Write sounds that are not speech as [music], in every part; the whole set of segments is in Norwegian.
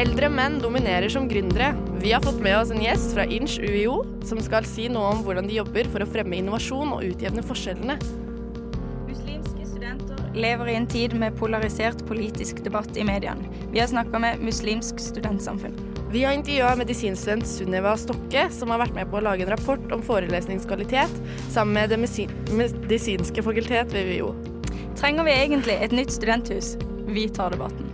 Eldre menn dominerer som gründere. Vi har fått med oss en gjest fra Inch UiO som skal si noe om hvordan de jobber for å fremme innovasjon og utjevne forskjellene. Muslimske studenter lever i en tid med polarisert politisk debatt i mediene. Vi har snakka med Muslimsk studentsamfunn. Vi har intervjua medisinstudent Sunniva Stokke, som har vært med på å lage en rapport om forelesningskvalitet sammen med Det medisinske fakultet ved UiO. Trenger vi egentlig et nytt studenthus? Vi tar debatten.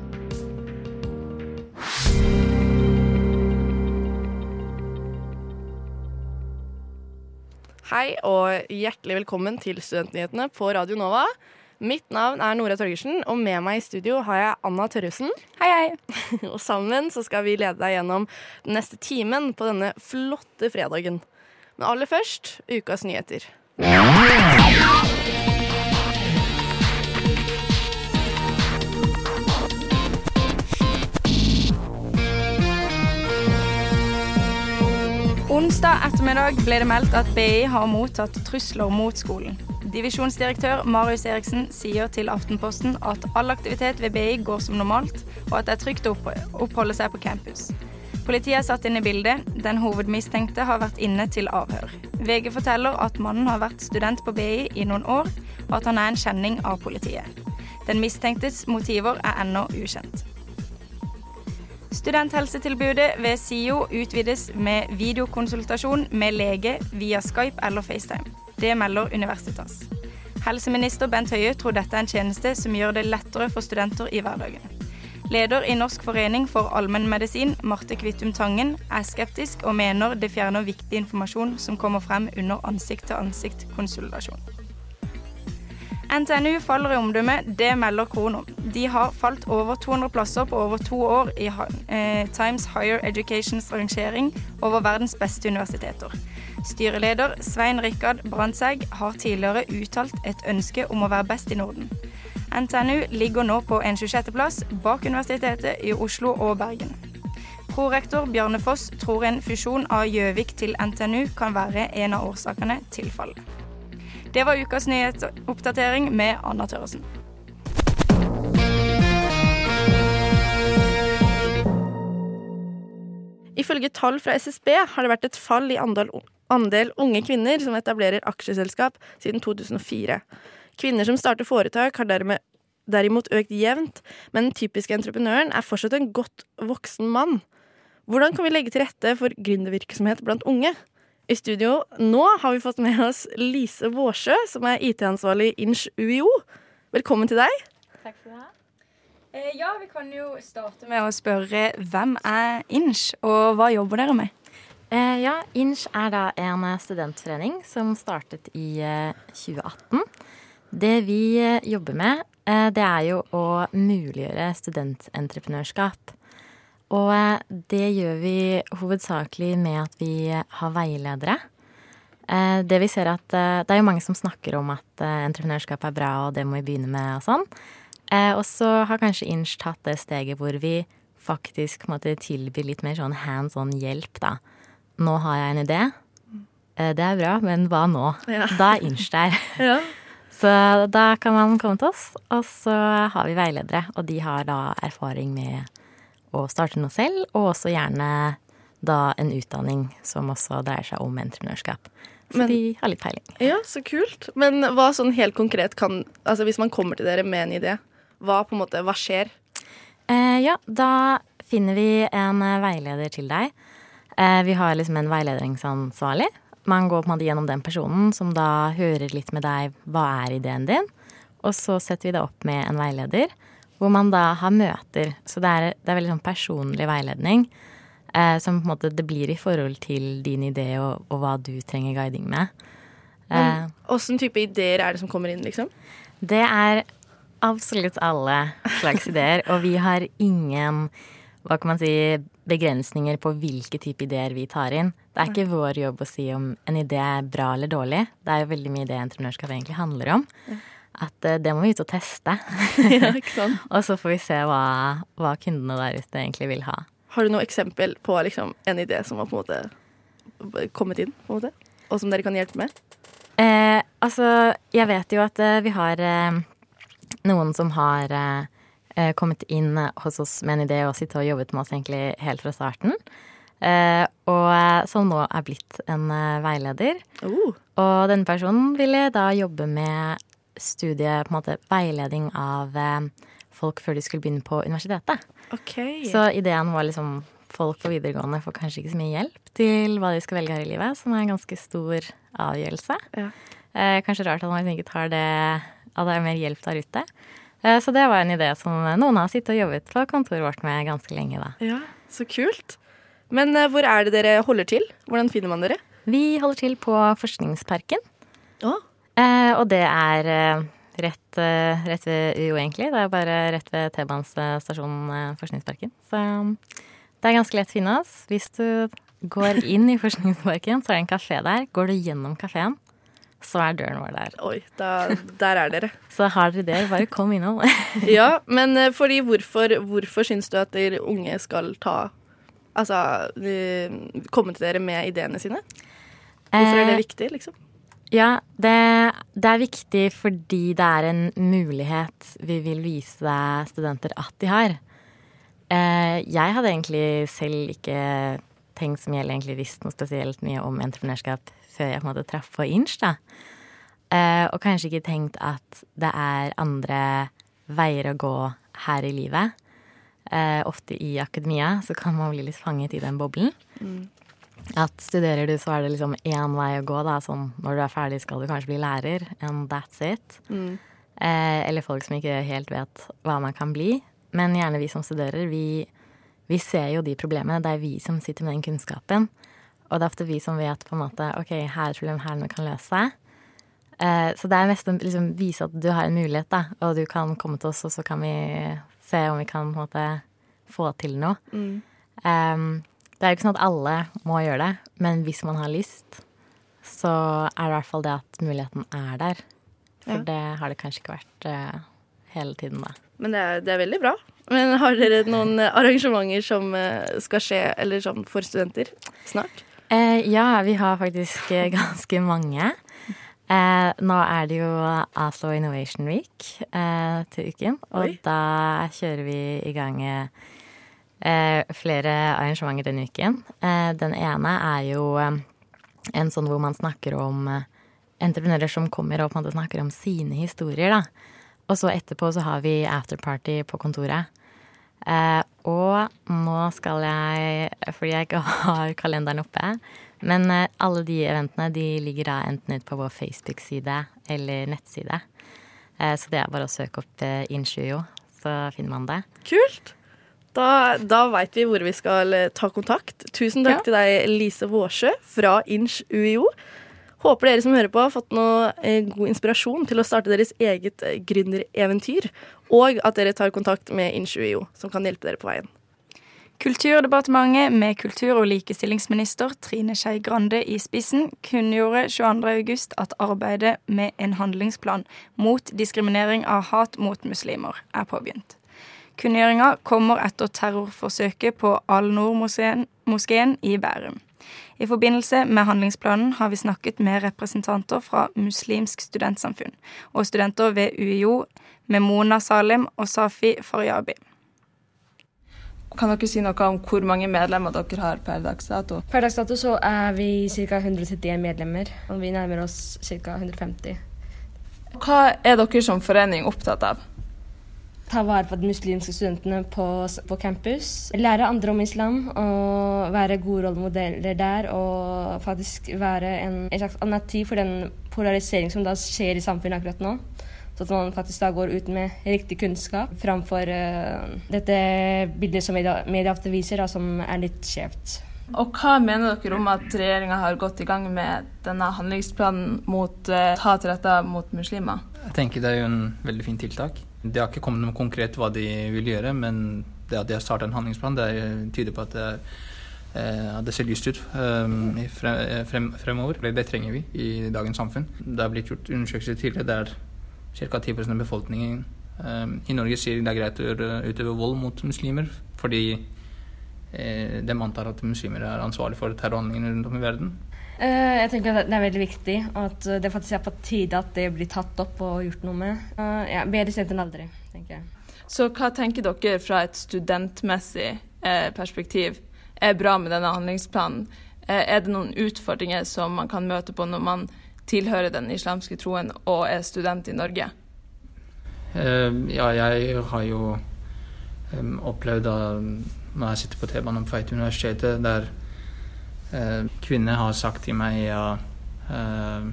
Hei og hjertelig velkommen til Studentnyhetene på Radio Nova. Mitt navn er Nora Torgersen, og med meg i studio har jeg Anna Tørresen. Hei, hei. [laughs] Og sammen så skal vi lede deg gjennom den neste timen på denne flotte fredagen. Men aller først ukas nyheter. Onsdag ettermiddag ble det meldt at BI har mottatt trusler mot skolen. Divisjonsdirektør Marius Eriksen sier til Aftenposten at all aktivitet ved BI går som normalt, og at det er trygt å oppholde seg på campus. Politiet er satt inn i bildet. Den hovedmistenkte har vært inne til avhør. VG forteller at mannen har vært student på BI i noen år, og at han er en kjenning av politiet. Den mistenktes motiver er ennå ukjent. Studenthelsetilbudet ved SIO utvides med videokonsultasjon med lege via Skype eller FaceTime. Det melder Universitas. Helseminister Bent Høie tror dette er en tjeneste som gjør det lettere for studenter i hverdagen. Leder i Norsk forening for allmennmedisin, Marte Kvittum Tangen, er skeptisk og mener det fjerner viktig informasjon som kommer frem under ansikt-til-ansikt-konsultasjon. NTNU faller i omdømme, det melder Krono. De har falt over 200 plasser på over to år i eh, Times Higher Educations rangering over verdens beste universiteter. Styreleder Svein Rikard Brandtzæg har tidligere uttalt et ønske om å være best i Norden. NTNU ligger nå på en 26.-plass bak Universitetet i Oslo og Bergen. Prorektor Bjarne Foss tror en fusjon av Gjøvik til NTNU kan være en av årsakene til fallet. Det var ukas nyhetsoppdatering med Anna Tørresen. Ifølge tall fra SSB har det vært et fall i andel, andel unge kvinner som etablerer aksjeselskap siden 2004. Kvinner som starter foretak, har dermed, derimot økt jevnt, men den typiske entreprenøren er fortsatt en godt voksen mann. Hvordan kan vi legge til rette for gründervirksomhet blant unge? I studio nå har vi fått med oss Lise Vårsjø, som er IT-ansvarlig i Inch UiO. Velkommen til deg. Takk skal du ha. Eh, ja, vi kan jo starte med å spørre hvem er Inch, og hva jobber dere med? Eh, ja, Inch er da en studentforening som startet i eh, 2018. Det vi eh, jobber med, eh, det er jo å muliggjøre studententreprenørskap. Og eh, det gjør vi hovedsakelig med at vi har veiledere. Eh, det vi ser at eh, Det er jo mange som snakker om at entreprenørskap er bra, og det må vi begynne med og sånn. Og så har kanskje Inch tatt det steget hvor vi faktisk måtte tilby litt mer sånn hands on hjelp, da. Nå har jeg en idé. Det er bra, men hva nå? Ja. [laughs] Da er Inch der. [laughs] Ja. Så da kan man komme til oss, og så har vi veiledere. Og de har da erfaring med å starte noe selv, og også gjerne da en utdanning som også dreier seg om entreprenørskap. Så Men- de har litt peiling. Ja, så kult. Men hva sånn helt konkret kan Altså hvis man kommer til dere med en idé, hva på en måte, hva skjer? Eh, ja, da finner vi en eh, veileder til deg. Eh, vi har liksom en veiledningsansvarlig. Man går på en måte gjennom den personen som da hører litt med deg hva er ideen din. Og så setter vi det opp med en veileder, hvor man da har møter. Så det er, det er veldig sånn personlig veiledning. Eh, som på en måte det blir i forhold til din idé og, og hva du trenger guiding med. Eh, Åssen type ideer er det som kommer inn, liksom? Det er absolutt alle slags [laughs] ideer, og vi har ingen hva kan man si, begrensninger på hvilke type ideer vi tar inn. Det er ikke vår jobb å si om en idé er bra eller dårlig. Det er jo veldig mye det entreprenørskap egentlig handler om. At eh, det må vi ut og teste. [laughs] ja, ikke sant? [laughs] og så får vi se hva, hva kundene der ute egentlig vil ha. Har du noe eksempel på liksom, en idé som har på en måte kommet inn, på en måte? og som dere kan hjelpe med? Eh, altså, jeg vet jo at eh, vi har eh, noen som har eh, kommet inn hos oss med en idé og sittet og jobbet med oss egentlig helt fra starten. Eh, og som nå er blitt en veileder. Uh. Og denne personen ville da jobbe med studie, på en måte veiledning av folk før de skulle begynne på universitetet. Okay. Så ideen var liksom folk på videregående får kanskje ikke så mye hjelp til hva de skal velge her i livet, som er en ganske stor avgjørelse. Ja. Eh, kanskje rart at man ikke tar det at det er mer hjelp der ute. Eh, så det var en idé som noen har sittet og jobbet på kontoret vårt med ganske lenge, da. Ja, så kult. Men eh, hvor er det dere holder til? Hvordan finner man dere? Vi holder til på Forskningsparken. Oh. Og det er rett, rett, ved UiO, egentlig. Det er bare rett ved T-banestasjonen Forskningsparken. Så det er ganske lett å finne oss. Hvis du går inn i [laughs] Forskningsparken, så er det en kafé der. Går du gjennom kafeen, så er døren vår der. Oi, da, der er dere. [laughs] så har dere det, bare kom innom. [laughs] ja, men eh, fordi hvorfor, hvorfor syns du at dere unge skal ta Altså komme til dere med ideene sine? Hvorfor er det eh, viktig, liksom? Ja, det, det, er viktig fordi det er en mulighet vi vil vise studenter at de har. Eh, jeg hadde egentlig selv ikke tenkt som gjelder egentlig visst noe spesielt mye om entreprenørskap før jeg på en måte traff på Inch, da. Eh, og kanskje ikke tenkt at det er andre veier å gå her i livet. Eh, ofte i akademia så kan man bli litt fanget i den boblen. Mm. At studerer du, så er det liksom én vei å gå, da. Sånn når du er ferdig, skal du kanskje bli lærer, and that's it. Mm. Eh, eller folk som ikke helt vet hva man kan bli. Men gjerne vi som studerer, vi, vi, ser jo de problemene. Det er vi som sitter med den kunnskapen. Og det er ofte vi som vet på en måte OK, her er et problem, her er noe kan løse. Eh, så det er mest å liksom, vise at du har en mulighet, da, og du kan komme til oss, og så kan vi se om vi kan måte få til noe. Mm. Um, det er jo ikke sånn at alle må gjøre det, men hvis man har lyst, så er det i hvert fall det at muligheten er der. For ja. det har det kanskje ikke vært uh, hele tiden, da. Men det er, det er, veldig bra. Men har dere noen arrangementer som eh, skal skje, eller sånn for studenter, snart? Eh, ja, vi har faktisk eh, [laughs] ganske mange. Eh, nå er det jo Oslo Innovation Week eh, til uken, og Oi. da kjører vi i gang eh, flere arrangementer denne uken. den ene er jo en sånn hvor man snakker om entreprenører som kommer og på en måte snakker om sine historier, da. Og så etterpå så har vi afterparty på kontoret. Eh, og nå skal jeg, fordi jeg ikke [laughs] har kalenderen oppe Men eh, alle de eventene de ligger da enten ut på vår Facebook-side eller nettside. Eh, så det er bare å søke opp eh, så finner man det. Kult! Da, da veit vi hvor vi skal eh, ta kontakt. Tusen takk ja. til deg, Lise Vårsjø fra Inch.UiO. Håper dere som hører på, har fått noe eh, god inspirasjon til å starte deres eget eh, gründereventyr, og at dere tar kontakt med Inch.UiO, som kan hjelpe dere på veien. Kulturdepartementet med kultur- og likestillingsminister Trine Skei Grande i spissen kunngjorde 22.8 at arbeidet med en handlingsplan mot diskriminering av hat mot muslimer er påbegynt. Kunngjøringa kommer etter terrorforsøket på Al-Noor-moskeen i Bærum. I forbindelse med handlingsplanen har vi snakket med representanter fra Muslimsk studentsamfunn og studenter ved UiO, med Mona Salim og Safi Faryabi. Kan dere si noe om hvor mange medlemmer dere har per dags dato? Per dags dato så er vi ca. 131 medlemmer, og vi nærmer oss ca. 150. Hva er dere som forening opptatt av? Ta vare på de muslimske studentene på, på, campus. Lære andre om islam og være gode rollemodeller der. Og faktisk være en, en slags alternativ for den polarisering som da skjer i samfunnet akkurat nå. Så at man faktisk da går ut med riktig kunnskap framfor uh, dette bildet som media, media ofte viser, da, som er litt skjevt. Og hva mener dere om at regjeringa har gått i gang med denne handlingsplanen mot uh, hat retta mot muslimer? Jeg tenker det er jo en veldig fin tiltak. Det har ikke kommet noe konkret hva de vil gjøre, men det at de har starta en handlingsplan, det tyder på at det, at det ser lyst ut frem, fremover. Det trenger vi i dagens samfunn. Det har blitt gjort undersøkelser tidligere der ca. 10 av befolkningen i Norge sier det er greit å utøve vold mot muslimer fordi de antar at muslimer er ansvarlig for terrorhandlingene rundt om i verden. Uh, jeg tenker at Det er veldig viktig at det faktisk er på tide at det blir tatt opp og gjort noe med. Uh, ja, Bedre sent enn aldri, tenker jeg. Så hva tenker dere fra et studentmessig eh, perspektiv er bra med denne handlingsplanen? Eh, er det noen utfordringer som man kan møte på når man tilhører den islamske troen og er student i Norge? Uh, ja, jeg har jo um, opplevd da når jeg sitter på T-banen på vei til universitetet, der Eh, kvinner har sagt til meg ja, eh,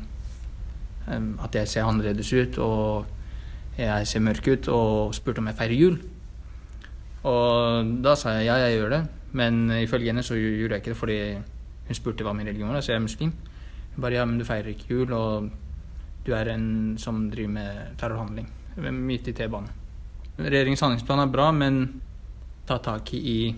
at jeg ser annerledes ut og jeg ser mørk ut, og spurte om jeg feirer jul. Og da sa jeg ja, jeg gjør det, men ifølge henne så gjorde jeg ikke det fordi hun spurte hva min religion var, så jeg er muslim. Hun bare ja, men du feirer ikke jul, og du er en som driver med terrorhandling midt i T-banen. Regjeringens handlingsplan er bra, men ta tak i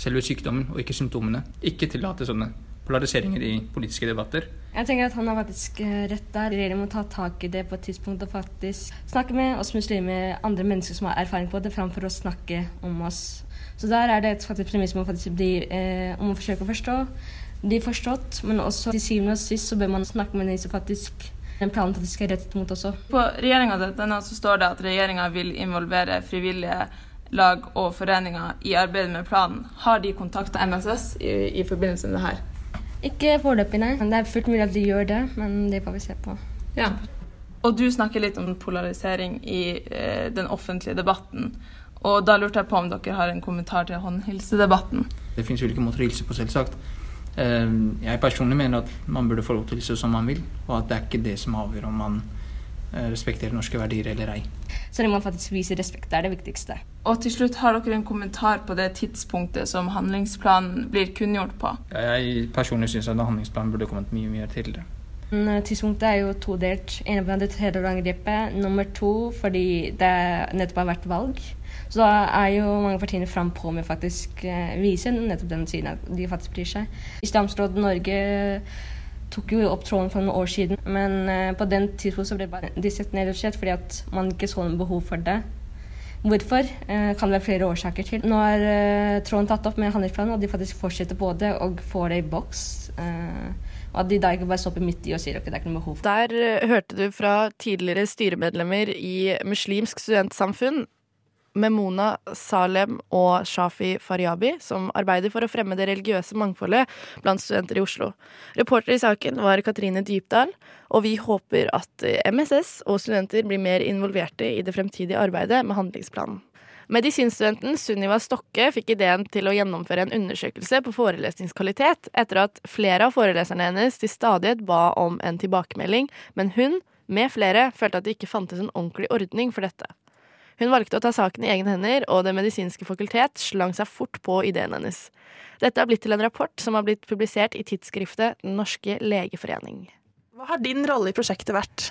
selve sykdommen, og ikke symptomene. Ikke tillate sånne polariseringer i politiske debatter. Jeg tenker at han har faktisk eh, rett der. Regjeringen må ta tak i det på et tidspunkt og faktisk snakke med oss muslimer, andre mennesker som har erfaring på det, framfor å snakke om oss. Så der er det et faktisk premiss om eh, om å forsøke å forstå, bli forstått, men også til syvende og sist så bør man snakke med de som faktisk den planen faktisk er rettet mot også. På regjeringa så står det at regjeringa vil involvere frivillige lag og foreninger i arbeidet med planen. Har de kontakta MSS i, i, forbindelse med det her? Ikke foreløpig, nei. Det er fullt mulig at de gjør det, men det får vi se på. Ja. Og du snakker litt om polarisering i eh, den offentlige debatten. Og da lurte jeg på om dere har en kommentar til håndhilsedebatten? Det finnes ulike måter å hilse på, selvsagt. Eh, jeg personlig mener at man burde få lov til å hilse som man vil, og at det er ikke det som avgjør om man respekterer norske verdier eller ei. Så det må faktisk vise respekt. Det er det viktigste. Og til slutt, har dere en kommentar på det tidspunktet som handlingsplanen blir kunngjort på? Jeg personlig syns at handlingsplanen burde kommet mye mye tidligere. Eh, tidspunktet er jo todelt. En av det terrorangrepet. Nummer to fordi det nettopp har vært valg. Så da er jo mange partiene frampå med faktisk eh, vise nettopp den siden at de faktisk bryr seg. Islamsrådet Norge tok jo opp tråden for noen år siden, men uh, på den tidspunktet så ble de sett ned og slett fordi at man ikke så noe behov for det. Hvorfor uh, kan det være flere årsaker til. Nå er uh, tråden tatt opp med handlingsplanen, og de faktisk fortsetter på det og får det i boks. og at de da ikke bare stopper midt i og sier at det er ikke noe behov. Der hørte du fra tidligere styremedlemmer i Muslimsk studentsamfunn Memona Salem og Shafi Faryabi, som arbeider for å fremme det religiøse mangfoldet blant studenter i Oslo. Reporter i saken var Katrine Dypdal, og vi håper at MSS og studenter blir mer involverte i det fremtidige arbeidet med handlingsplanen. Medisinstudenten Sunniva Stokke fikk ideen til å gjennomføre en undersøkelse på forelesningskvalitet etter at flere av foreleserne hennes til stadighet ba om en tilbakemelding, men hun, med flere, følte at det ikke fantes en ordentlig ordning for dette. Hun valgte å ta saken i egne hender, og Det medisinske fakultet slang seg fort på ideen hennes. Dette har blitt til en rapport som har blitt publisert i tidsskriftet Den norske legeforening. Hva har din rolle i prosjektet vært?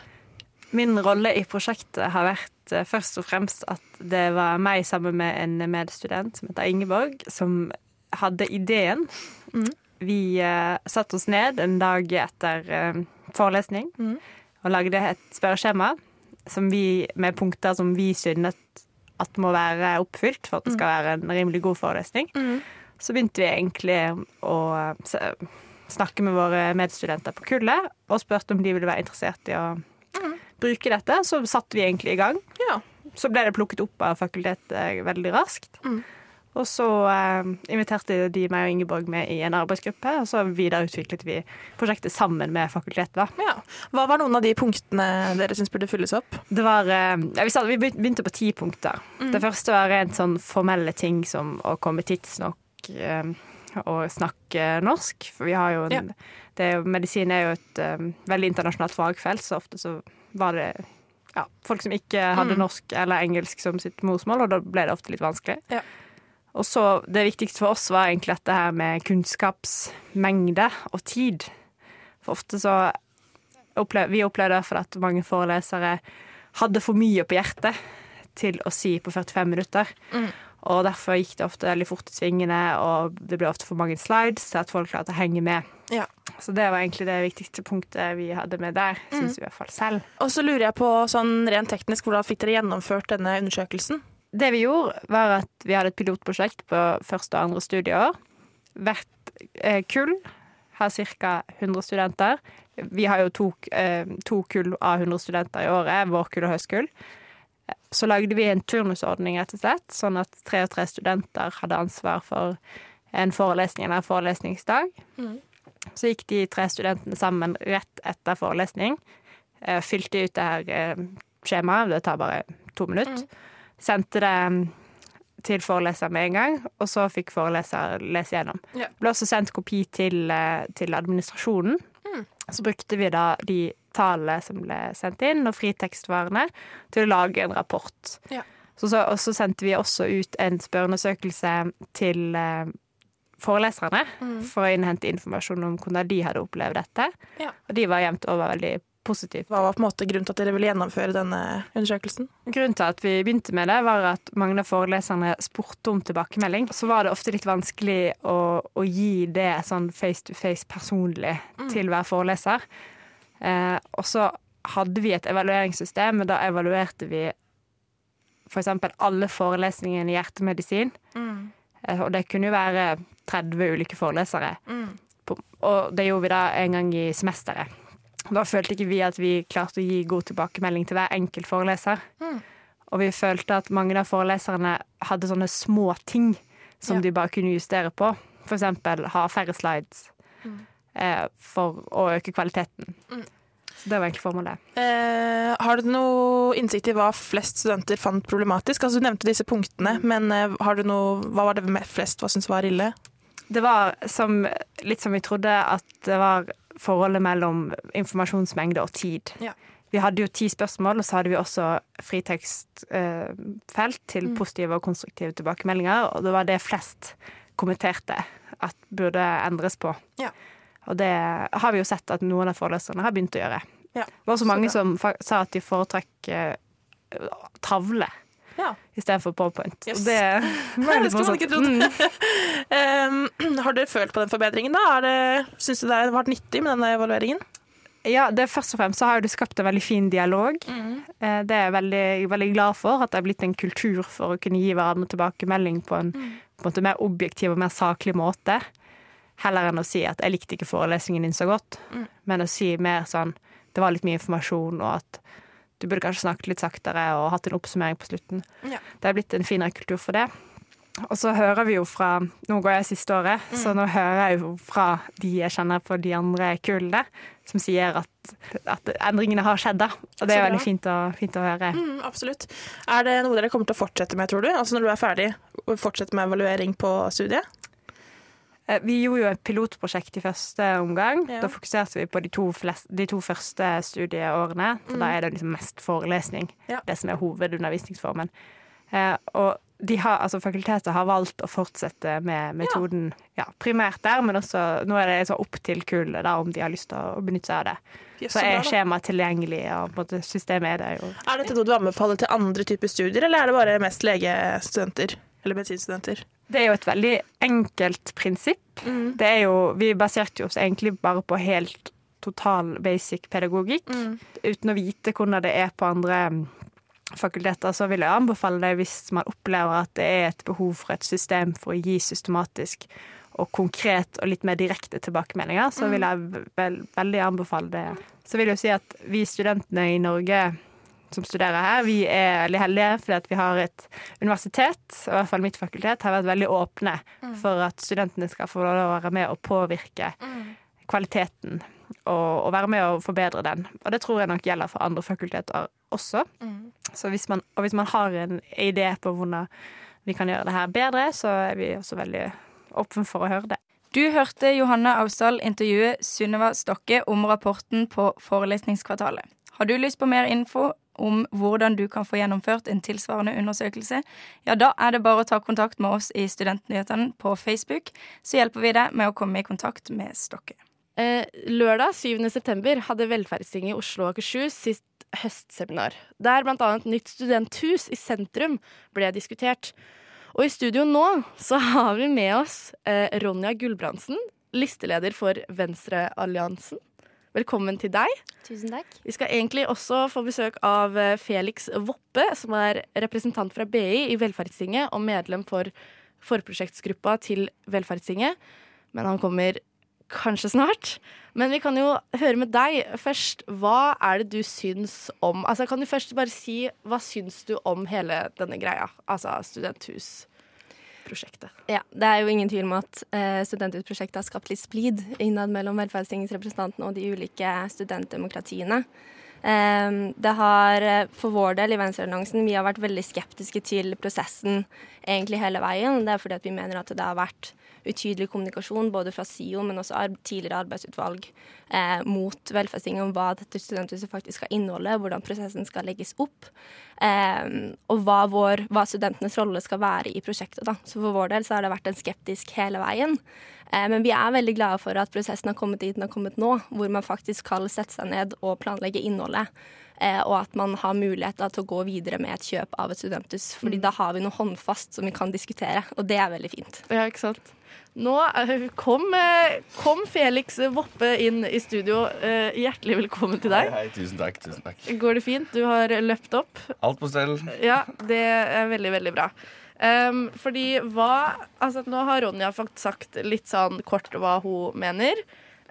Min rolle i prosjektet har vært eh, først og fremst at det var meg sammen med en medstudent som heter Ingeborg, som hadde ideen. Mm. Vi uh, satte oss ned en dag etter uh, forelesning mm. og lagde et spørreskjema vi, med punkter som vi synes at må være oppfylt for at det skal være en rimelig god forelesning. Mm. Så begynte vi egentlig å snakke med våre medstudenter på kullet og spurte om de ville være interessert i å mm. bruke dette. Så satte vi egentlig i gang. Ja. Så ble det plukket opp av fakultetet veldig raskt. Mm. Og så eh, inviterte de meg og Ingeborg med i en arbeidsgruppe, og så videreutviklet vi prosjektet sammen med fakultetet. Ja. Hva var noen av de punktene dere syns burde fylles opp? Det var, eh, ja, vi, vi, begynte på ti punkter. Mm. Det første var rent sånn formelle ting som å komme tidsnok eh, og snakke norsk. For vi har jo en, ja. det, Medisin er jo et um, veldig internasjonalt fagfelt, så ofte så var det ja, folk som ikke hadde mm. norsk eller engelsk som sitt morsmål, og da ble det ofte litt vanskelig. Ja. Og så Det viktigste for oss var egentlig dette her med kunnskapsmengde og tid. For ofte så opplevde Vi opplevde derfor at mange forelesere hadde for mye på hjertet til å si på 45 minutter. Mm. Og derfor gikk det ofte veldig fort i svingene, og det ble ofte for mange slides til at folk klarte å henge med. Ja. Så det var egentlig det viktigste punktet vi hadde med der, syns vi i hvert fall selv. Og så lurer jeg på sånn rent teknisk, hvordan fikk dere gjennomført denne undersøkelsen? Det vi gjorde, var at vi hadde et pilotprosjekt på første og andre studieår. Hvert eh, kull har ca. 100 studenter. Vi har jo to, eh, to kull av 100 studenter i året, vår kull og høstkull. Så lagde vi en turnusordning, rett og slett, sånn at tre og tre studenter hadde ansvar for en forelesning eller forelesningsdag. Så gikk de tre studentene sammen rett etter forelesning. eh, Fylte ut det her skjemaet, det tar bare to minutter. Sendte det mm, til foreleser med en gang, og så fikk foreleser lese gjennom. Ja. Ble også sendt kopi til, eh, til administrasjonen. Så brukte vi da de tallene som ble sendt inn, og fritekstvarene, til å lage en rapport. Ja. Så, så, og så sendte vi også ut en spørreundersøkelse til eh, foreleserne for å innhente informasjon om hvordan de hadde opplevd dette. Ja. Og de var jevnt over veldig positive. Hva var på en måte grunnen til at dere ville gjennomføre denne undersøkelsen? Grunnen til at vi begynte med det, var at mange av foreleserne spurte om tilbakemelding. Så var det ofte litt vanskelig å, å gi det sånn face to face personlig til hver foreleser. Eh, og så hadde vi et evalueringssystem, og da evaluerte vi f.eks. alle forelesningene i hjertemedisin. Eh, og det kunne jo være 30 ulike forelesere. Mm. og det gjorde vi da en gang i semesteret. Da følte ikke vi at vi klarte å gi god tilbakemelding til hver enkelt foreleser. Og vi følte at mange av foreleserne hadde sånne små ting som Ja. de bare kunne justere på. Eksempel ha færre slides eh, for å øke kvaliteten. Så det var egentlig formålet. Eh, har du noe innsikt i hva flest studenter fant problematisk? Altså, du nevnte disse punktene, men eh, har du noe, hva var det med flest hva syntes var ille? Det var som, litt som vi trodde, at det var forholdet mellom informasjonsmengde og tid. Ja. Vi hadde jo ti spørsmål, og så hadde vi også fritekstfelt til Mm. positive og konstruktive tilbakemeldinger, og det var det flest kommenterte at burde endres på. Ja. Og det har vi jo sett at noen av foreleserne har begynt å gjøre. Ja, Det var også så mange som sa at de foretrakk eh, tavle Ja. istedenfor PowerPoint. Yes. Det [laughs] Det skulle man ikke trodd. Mm. [laughs] Eh, har dere følt på den forbedringen, da? Er syns du det har vært nyttig med denne evalueringen? Ja, det Først og fremst så har du skapt en veldig fin dialog. Mm. Det er jeg veldig, veldig glad for. At det er blitt en kultur for å kunne gi hverandre tilbakemelding på en, på en mer objektiv og mer saklig måte. Heller enn å si at 'jeg likte ikke forelesningen din så godt', men å si mer sånn 'det var litt mye informasjon', og at du burde kanskje snakket litt saktere og hatt en oppsummering på slutten. Ja. Det er blitt en finere kultur for det. Og så hører vi jo fra Nå går jeg siste året, så nå hører jeg jo fra de jeg kjenner på de andre kullene, som sier at, at endringene har skjedd, da. Og det er veldig fint å, fint å høre. Mm, absolutt. Er det noe dere kommer til å fortsette med, tror du? Altså når du er ferdig, fortsette med evaluering på studiet? Eh, Vi gjorde jo et pilotprosjekt i første omgang. Ja. Da fokuserte vi på de to, flest, de to første studieårene. Så da er det liksom mest forelesning, Mm. Ja. det som er hovedundervisningsformen. Eh, og de har, altså fakultetet har valgt å fortsette med metoden ja. primært der, men også nå er det så opp til kullet da, om de har lyst til å benytte seg av det. Yes, Så er skjemaet tilgjengelig, og måte systemet er der jo. Er dette noe du anbefaler til andre typer studier, eller er det bare mest legestudenter? Eller medisinstudenter? Det er jo et veldig enkelt prinsipp. Mm. Det er jo, vi baserte oss egentlig bare på helt total basic pedagogikk. Mm. Uten å vite hvordan det er på andre mm, fakulteter, så vil jeg anbefale det hvis man opplever at det er et behov for et system for å gi systematisk og konkret og litt mer direkte tilbakemeldinger, så vil jeg vel, veldig anbefale det. Så vil jeg jo si at vi studentene i Norge som studerer her, vi er veldig heldige fordi at vi har et universitet, og i hvert fall mitt fakultet, har vært veldig åpne for at studentene skal få lov å være med og påvirke kvaliteten og, og være med og forbedre den. Og det tror jeg nok gjelder for andre fakulteter også. Så hvis man, og hvis man har en idé på hvordan vi kan gjøre det her bedre, så er vi også veldig åpne for å høre det. Du hørte Johanne Ausdal intervjue Sunniva Stokke om rapporten på Forelesningskvartalet. Har du lyst på mer info om hvordan du kan få gjennomført en tilsvarende undersøkelse, ja, da er det bare å ta kontakt med oss i Studentnyhetene på Facebook, så hjelper vi deg med å komme i kontakt med Stokke. Eh, lørdag 7. september hadde Velferdstinget i Oslo og Akershus sitt høstseminar, der bl.a. nytt studenthus i sentrum ble diskutert. Og i studio nå så har vi med oss eh, Ronja Gulbrandsen, listeleder for Venstrealliansen. Velkommen til deg. Tusen takk. Vi skal egentlig også få besøk av eh, Felix Woppe, som er representant fra BI i Velferdstinget og medlem for forprosjektsgruppa til Velferdstinget. Men han kommer kanskje snart. Men vi kan jo høre med deg først. Hva er det du syns om Altså, Kan du først bare si hva syns du om hele denne greia? Altså studenthusprosjektet. Ja, Det er jo ingen tvil om at eh, studenthusprosjektet har skapt litt splid innad mellom Velferdstingets representanter og de ulike studentdemokratiene. Eh, det har eh, for vår del i Venstrealliansen vi har vært veldig skeptiske til prosessen egentlig hele veien. Det er fordi vi mener at det har vært utydelig kommunikasjon både fra SIO, men også tidligere arbeidsutvalg eh, mot Velferdstinget om hva dette studenthuset faktisk skal inneholde, hvordan prosessen skal legges opp, og hva, vår, hva, studentenes rolle skal være i prosjektet. Da. Så for vår del så har det vært en skeptisk hele veien. Eh, men vi er veldig glade for at prosessen har kommet dit den har kommet nå, hvor man faktisk skal sette seg ned og planlegge innholdet. Eh, og at man har mulighet til å gå videre med et kjøp av et studenthus. fordi mm. da har vi noe håndfast som vi kan diskutere, og det er veldig fint. Ja, ikke sant. Nå kom, eh, kom, Felix Voppe inn i studio. Eh, hjertelig velkommen til deg. Hei, hei, tusen takk, tusen takk. Går det fint? Du har løpt opp? Alt på stell. Ja, det er veldig, veldig bra. Um, fordi hva Altså, nå har Ronja faktisk sagt litt sånn kort hva hun mener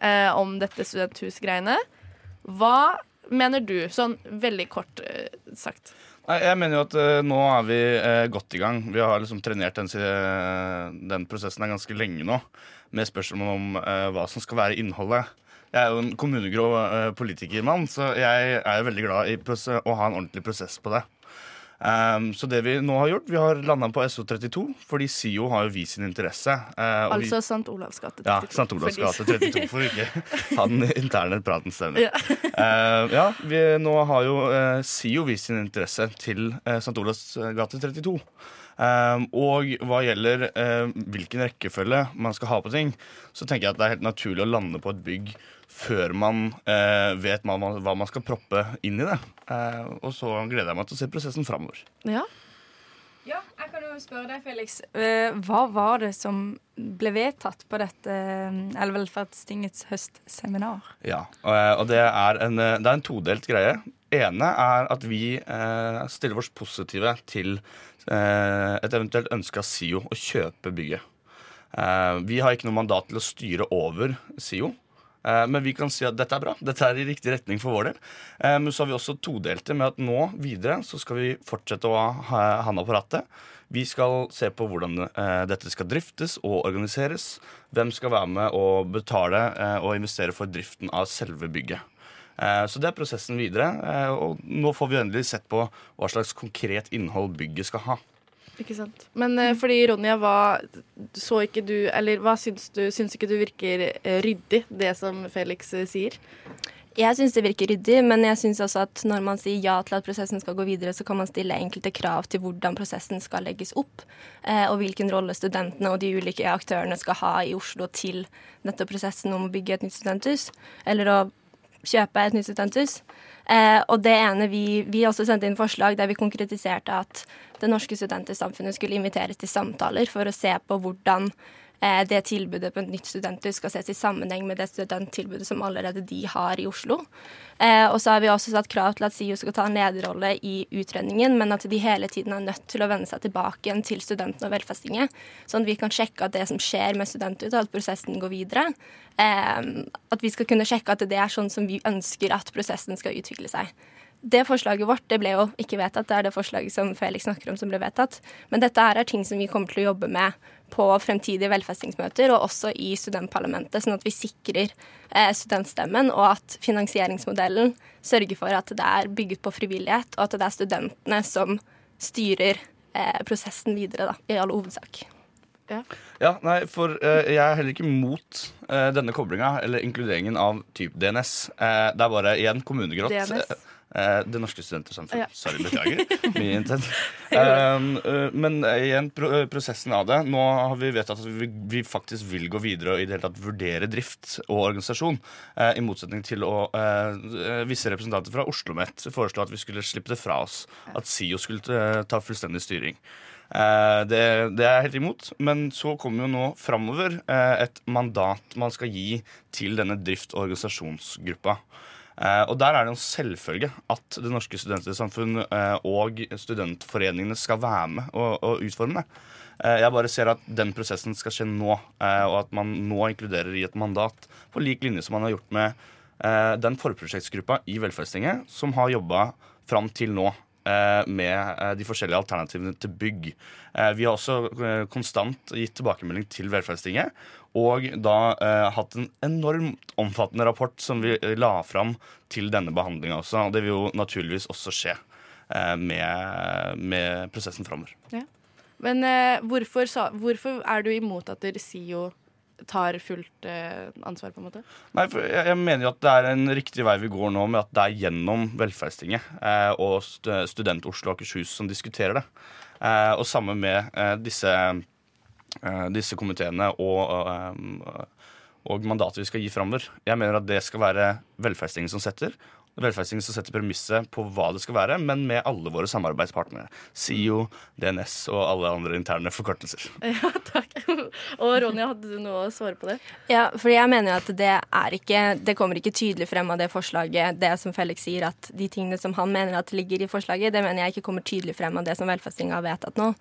uh, om dette studenthusgreiene. Hva mener du, sånn veldig kort uh, sagt? Jeg mener jo at uh, nå er vi uh, godt i gang. Vi har liksom trenert den, uh, den prosessen er ganske lenge nå, med spørsmål om hva som skal være innholdet. Jeg er jo en kommunegrå politikermann, så jeg er veldig glad i å ha en ordentlig prosess på det. Um, så det vi nå har gjort, vi har landa på SO32, fordi SIO har jo vist sin interesse. Uh, altså St. Olavs gate 32. Ja, St. Olavs gate 32, for ikke [laughs] ha den interne praten stemmer. Ja, uh, ja vi, nå har jo uh, SIO vist sin interesse til uh, St. Olavs gate 32. Um, og hva gjelder hvilken rekkefølge man skal ha på ting, så tenker jeg at det er helt naturlig å lande på et bygg før man eh, vet hva man, hva man, skal proppe inn i det. Eh, og så gleder jeg meg til å se prosessen framover. Ja. ja. jeg kan jo spørre deg, Felix. Eh, hva var det som ble vedtatt på dette eh, Velferdstingets høstseminar? Ja, og det er en, det er en todelt greie. ene er at vi eh, stiller oss positive til eh, et eventuelt ønske av SIO å kjøpe bygget. vi har ikke noe mandat til å styre over SIO. Eh, men vi kan si at dette er bra. Dette er i riktig retning for vår del. Eh, men så har vi også todelte med at nå videre så skal vi fortsette å ha handa på rattet. Vi skal se på hvordan eh, dette skal driftes og organiseres. Hvem skal være med og betale og investere for driften av selve bygget. Så det er prosessen videre. Og nå får vi endelig sett på hva slags konkret innhold bygget skal ha. Ikke sant. Men uh, fordi Ronja, hva så ikke du Eller hva syns du Syns ikke du virker uh, ryddig, det som Felix uh, sier? Jeg syns det virker ryddig, men jeg syns også at når man sier ja til at prosessen skal gå videre, så kan man stille enkelte krav til hvordan prosessen skal legges opp, og hvilken rolle studentene og de ulike aktørene skal ha i Oslo til nettopp prosessen om å bygge et nytt studenthus, eller å kjøpe et nytt studenthus. Eh, og det ene vi, vi også sendte inn forslag der vi konkretiserte at det norske studentsamfunnet skulle inviteres til samtaler for å se på hvordan det tilbudet på et nytt studenthus skal ses i sammenheng med det studenttilbudet som allerede de har i Oslo. Eh, og så har vi også satt krav til at SIO skal ta en lederrolle i utredningen, men at de hele tiden er nødt til å vende seg tilbake igjen til studentene og velferdstinget, sånn at vi kan sjekke at det som skjer med studentut, og at prosessen går videre, eh, at vi skal kunne sjekke at det er sånn som vi ønsker at prosessen skal utvikle seg det forslaget vårt det ble jo ikke vedtatt. Det er det forslaget som Felix snakker om som ble vedtatt. Men dette her er ting som vi kommer til å jobbe med på fremtidige velfestingsmøter og også i studentparlamentet, sånn at vi sikrer eh, studentstemmen, og at finansieringsmodellen sørger for at det er bygget på frivillighet, og at det er studentene som styrer eh, prosessen videre, da, i all hovedsak. Ja. ja, nei, for uh, jeg er heller ikke mot uh, denne koblinga, eller inkluderingen av type DNS. Uh, det er bare igjen kommunegrått. DNS. Eh, det norske studentersamfunn. Ja. Sorry, beklager. [laughs] Mye intent. [laughs] Um, uh, men igjen, pro prosessen av det. Nå har vi vedtatt at vi, vi, faktisk vil gå videre og i det hele tatt vurdere drift og organisasjon. Uh, I motsetning til å uh, visse representanter fra Oslo OsloMet foreslå at vi skulle slippe det fra oss. At SIO skulle ta fullstendig styring. Eh, det, det er jeg helt imot. Men så kommer jo nå framover eh, et mandat man skal gi til denne drift- og organisasjonsgruppa. Eh, og der er det en selvfølge at Det Norske Studentsamfunn eh, og studentforeningene skal være med og, utforme det. Eh, jeg bare ser at den prosessen skal skje nå, og at man nå inkluderer i et mandat på lik linje som man har gjort med den forprosjektsgruppa i Velferdstinget som har jobba fram til nå med de forskjellige alternativene til bygg. Vi har også konstant gitt tilbakemelding til Velferdstinget, og da eh, hatt en enormt omfattende rapport som vi eh, la fram til denne behandlinga også. Og det vil jo naturligvis også skje eh, med, med prosessen framover. Men eh, hvorfor, sa, hvorfor er du imot at dere SIO tar fullt eh, ansvar, på en måte? Nei, for jeg, jeg mener jo at det er en riktig vei vi går nå, med at det er gjennom Velferdstinget eh, og Student-Oslo og Akershus som diskuterer det. Eh, og sammen med eh, disse, disse komiteene og, eh, og mandatet vi skal gi framover. Jeg mener at det skal være Velferdstinget som setter. Velferdstinget som setter premisset på hva det skal være, men med alle våre samarbeidspartnere. SIO, DNS og alle andre interne forkortelser. [laughs] Ja, takk. Og Ronja, hadde du noe å svare på det? Ja, for jeg mener jo at det er ikke Det kommer ikke tydelig frem av det forslaget, det som Felix sier, at de tingene som han mener at ligger i forslaget, det mener jeg ikke kommer tydelig frem av det som Velferdstinget har vedtatt nå.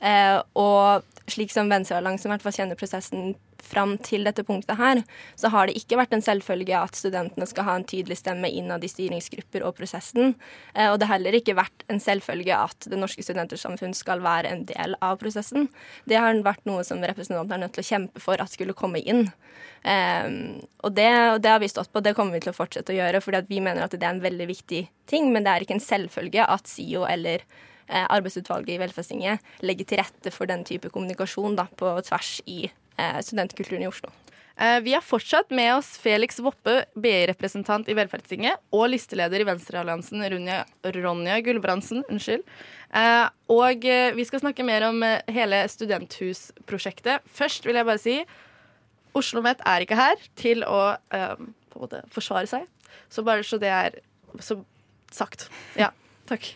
Eh, og slik som Venstrealliansen i hvert fall kjenner prosessen fram til dette punktet her, så har det ikke vært en selvfølge at studentene skal ha en tydelig stemme innad i styringsgrupper og prosessen. Eh, og det har heller ikke vært en selvfølge at Det Norske Studentersamfunn skal være en del av prosessen. Det har vært noe som representanter er nødt til å kjempe for at skulle komme inn. Eh, og det, og det har vi stått på, det kommer vi til å fortsette å gjøre, fordi vi mener at det er en veldig viktig ting, men det er ikke en selvfølge at SIO eller eh, arbeidsutvalget i Velferdstinget legger til rette for den type kommunikasjon da, på tvers i studentkulturen i Oslo. Eh, vi har fortsatt med oss Felix Woppe, BI-representant i Velferdstinget, og listeleder i Venstrealliansen, Ronja, Ronja Gulbrandsen. Unnskyld. Eh, og eh, vi skal snakke mer om eh, hele studenthusprosjektet. Først vil jeg bare si Oslo OsloMet er ikke her til å eh, på en måte forsvare seg. Så bare så det er så sagt. Ja, takk.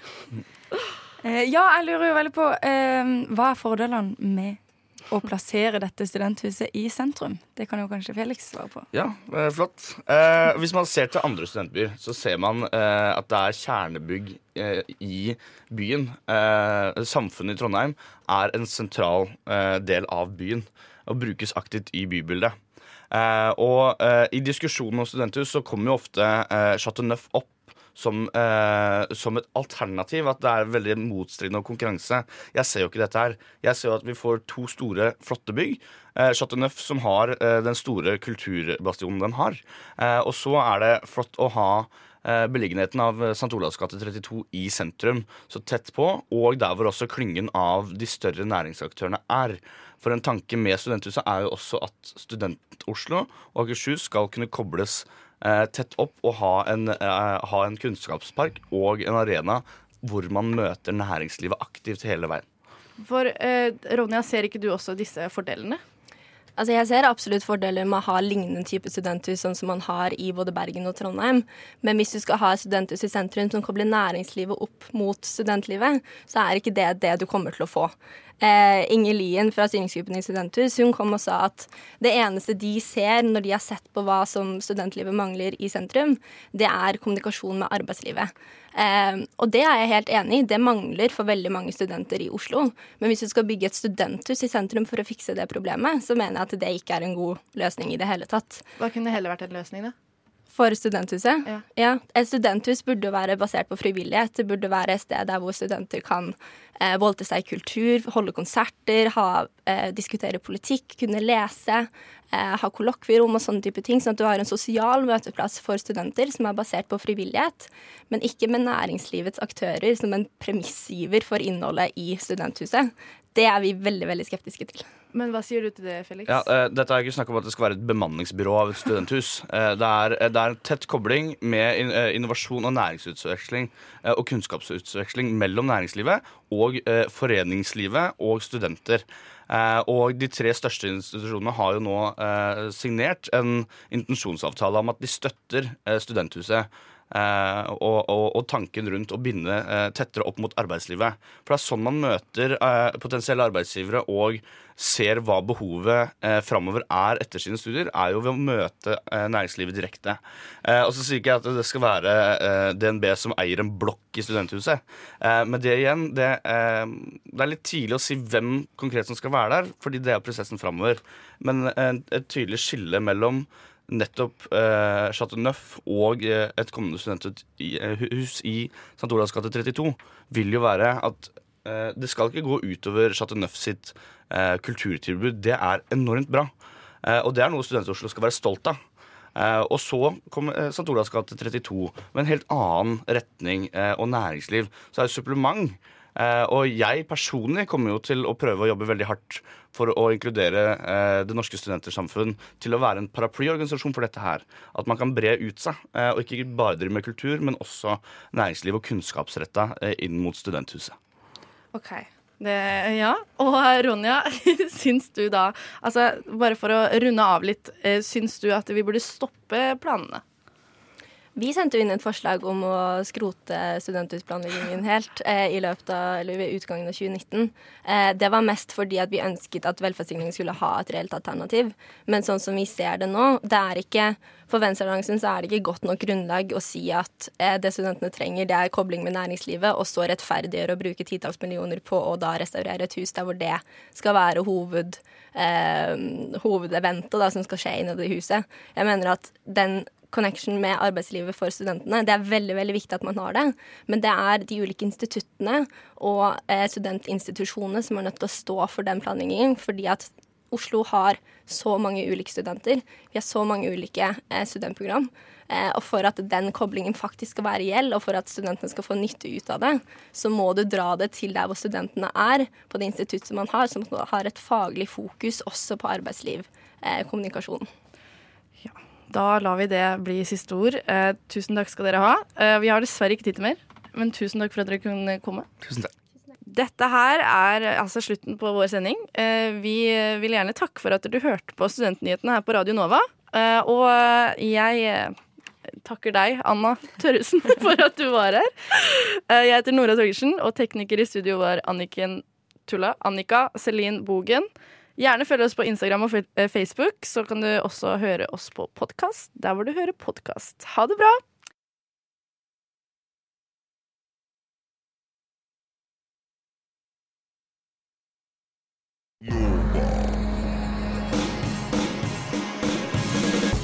Eh, ja, jeg lurer jo veldig på eh, hva er fordelene med å plassere dette studenthuset i sentrum? Det kan jo kanskje Felix svare på. Ja, eh, flott. Eh, hvis man ser til andre studentbyer, så ser man eh, at det er kjernebygg eh, i byen. Eh, samfunnet i Trondheim er en sentral eh, del av byen og brukes aktivt i bybildet. Og i diskusjonen om studenthus så kommer jo ofte Chateau Neuf opp som, eh, som et alternativ. At det er veldig motstridende og konkurranse. Jeg ser jo ikke dette her. Jeg ser jo at vi får to store, flotte bygg. Eh, Chateau Neuf som har eh, den store kulturbastionen den har. Eh, og så er det flott å ha eh, beliggenheten av St. Olavs gate 32 i sentrum, så tett på, og der hvor også klyngen av de større næringsaktørene er. For en tanke med studenthuset er jo også at Student-Oslo og Akershus skal kunne kobles tett opp og ha en, eh, ha en kunnskapspark og en arena hvor man møter næringslivet aktivt hele veien. For eh, Ronja, ser ikke du også disse fordelene? Altså Jeg ser absolutt fordeler med å ha lignende type studenthus sånn som man har i både Bergen og Trondheim. Men hvis du skal ha et studenthus i sentrum som kobler næringslivet opp mot studentlivet, så er ikke det det du kommer til å få. Eh, Inger Lien fra styringsgruppen i Studenthus hun kom og sa at det eneste de ser når de har sett på hva som studentlivet mangler i sentrum, det er kommunikasjon med arbeidslivet. Eh, og det er jeg helt enig i. Det mangler for veldig mange studenter i Oslo. Men hvis du skal bygge et studenthus i sentrum for å fikse det problemet, så mener jeg at det ikke er en god løsning i det hele tatt. Hva kunne heller vært en løsning, da? For studenthuset? Ja. Et studenthus burde jo være basert på frivillighet. Det burde være et sted der hvor studenter kan eh, voldte seg i kultur, holde konserter, ha, eh, diskutere politikk, kunne lese, eh, ha kollokvierom og sånne type ting. Sånn at du har en sosial møteplass for studenter som er basert på frivillighet, men ikke med næringslivets aktører som en premissgiver for innholdet i studenthuset. Det er vi veldig, veldig skeptiske til. Men hva sier du til det, Felix? Ja, uh, dette er ikke snakk om at det skal være et bemanningsbyrå av et studenthus. Uh, [laughs] det, er, det er en tett kobling med in, eh, innovasjon og næringsutveksling uh, og kunnskapsutveksling mellom næringslivet og eh, foreningslivet og studenter. Eh, og de tre største institusjonene har jo nå eh, signert en intensjonsavtale om at de støtter eh, studenthuset. Eh, og, og, og tanken rundt å binde eh, tettere opp mot arbeidslivet. For det er sånn man møter eh, potensielle arbeidsgivere og ser hva behovet eh, framover er etter sine studier, er jo ved å møte næringslivet direkte. Og så sier ikke jeg at det skal være DNB som eier en blokk i studenthuset. Men det igjen, det, det er litt tidlig å si hvem konkret som skal være der, fordi det er prosessen framover. Men et tydelig skille mellom nettopp eh, Chateau Neuf og eh, et kommende studenthus i, eh, i St. Olavs gate 32 vil jo være at eh, det skal ikke gå utover Chateau Neuf sitt eh, kulturtilbud. Det er enormt bra. Eh, og det er noe Student-Oslo skal være stolt av. Eh, og så eh, St. Olavs gate 32 med en helt annen retning og næringsliv. Så er det supplement. Og jeg personlig kommer jo til å prøve å jobbe veldig hardt for å inkludere eh, Det norske studentersamfunn til å være en paraplyorganisasjon for dette her. At man kan bre ut seg, eh, og ikke bare drive med kultur, men også næringsliv og kunnskapsretta eh, inn mot studenthuset. OK. Det, ja. Og Ronja, [laughs] syns du da Altså, bare for å runde av litt, eh, syns du at vi burde stoppe planene? Vi sendte inn et forslag om å skrote studenthusplanleggingen helt eh, i løpet av, eller ved utgangen av 2019. Eh, det var mest fordi at vi ønsket at velferdsstillingen skulle ha et reelt alternativ. Men sånn som vi ser det nå, det er ikke for Venstrealliansen så er det ikke godt nok grunnlag å si at eh, det studentene trenger, det er kobling med næringslivet, og så rettferdiggjøre å bruke titalls millioner på å da restaurere et hus der hvor det skal være hoved, eh, hovedeventet da, som skal skje inni det huset. Jeg mener at den connection med arbeidslivet for studentene. Det er veldig veldig viktig at man har det, men det er de ulike instituttene og eh, studentinstitusjonene som er nødt til å stå for den planleggingen, fordi at Oslo har så mange ulike studenter. Vi har så mange ulike eh, studentprogram. Eh, og for at den koblingen faktisk skal være reell, og for at studentene skal få nytte ut av det, så må du dra det til der hvor studentene er, på det instituttet man har, som har et faglig fokus også på arbeidsliv, kommunikasjon. Da lar vi det bli siste ord. Eh, tusen takk skal dere ha. Eh, vi har dessverre ikke tid til mer, men tusen takk for at dere kunne komme. Tusen takk. Dette her er altså slutten på vår sending. Eh, vi vil gjerne takke for at du hørte på Studentnyhetene her på Radio Nova. Eh, og jeg eh, takker deg, Anna Tørresen, [laughs] for at du var her. Eh, jeg heter Nora Torgersen, og tekniker i studio var Anniken Tulla. Annika Celine Bogen. Gjerne følg oss på Instagram og eh, Facebook, så kan du også høre oss på podkast der hvor du hører podkast. Ha det bra!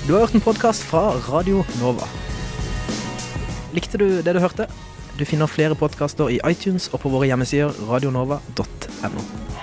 Du har hørt en podkast fra Radio Nova. Likte du det du hørte? Du finner flere podkaster i iTunes og på våre hjemmesider radionova.no.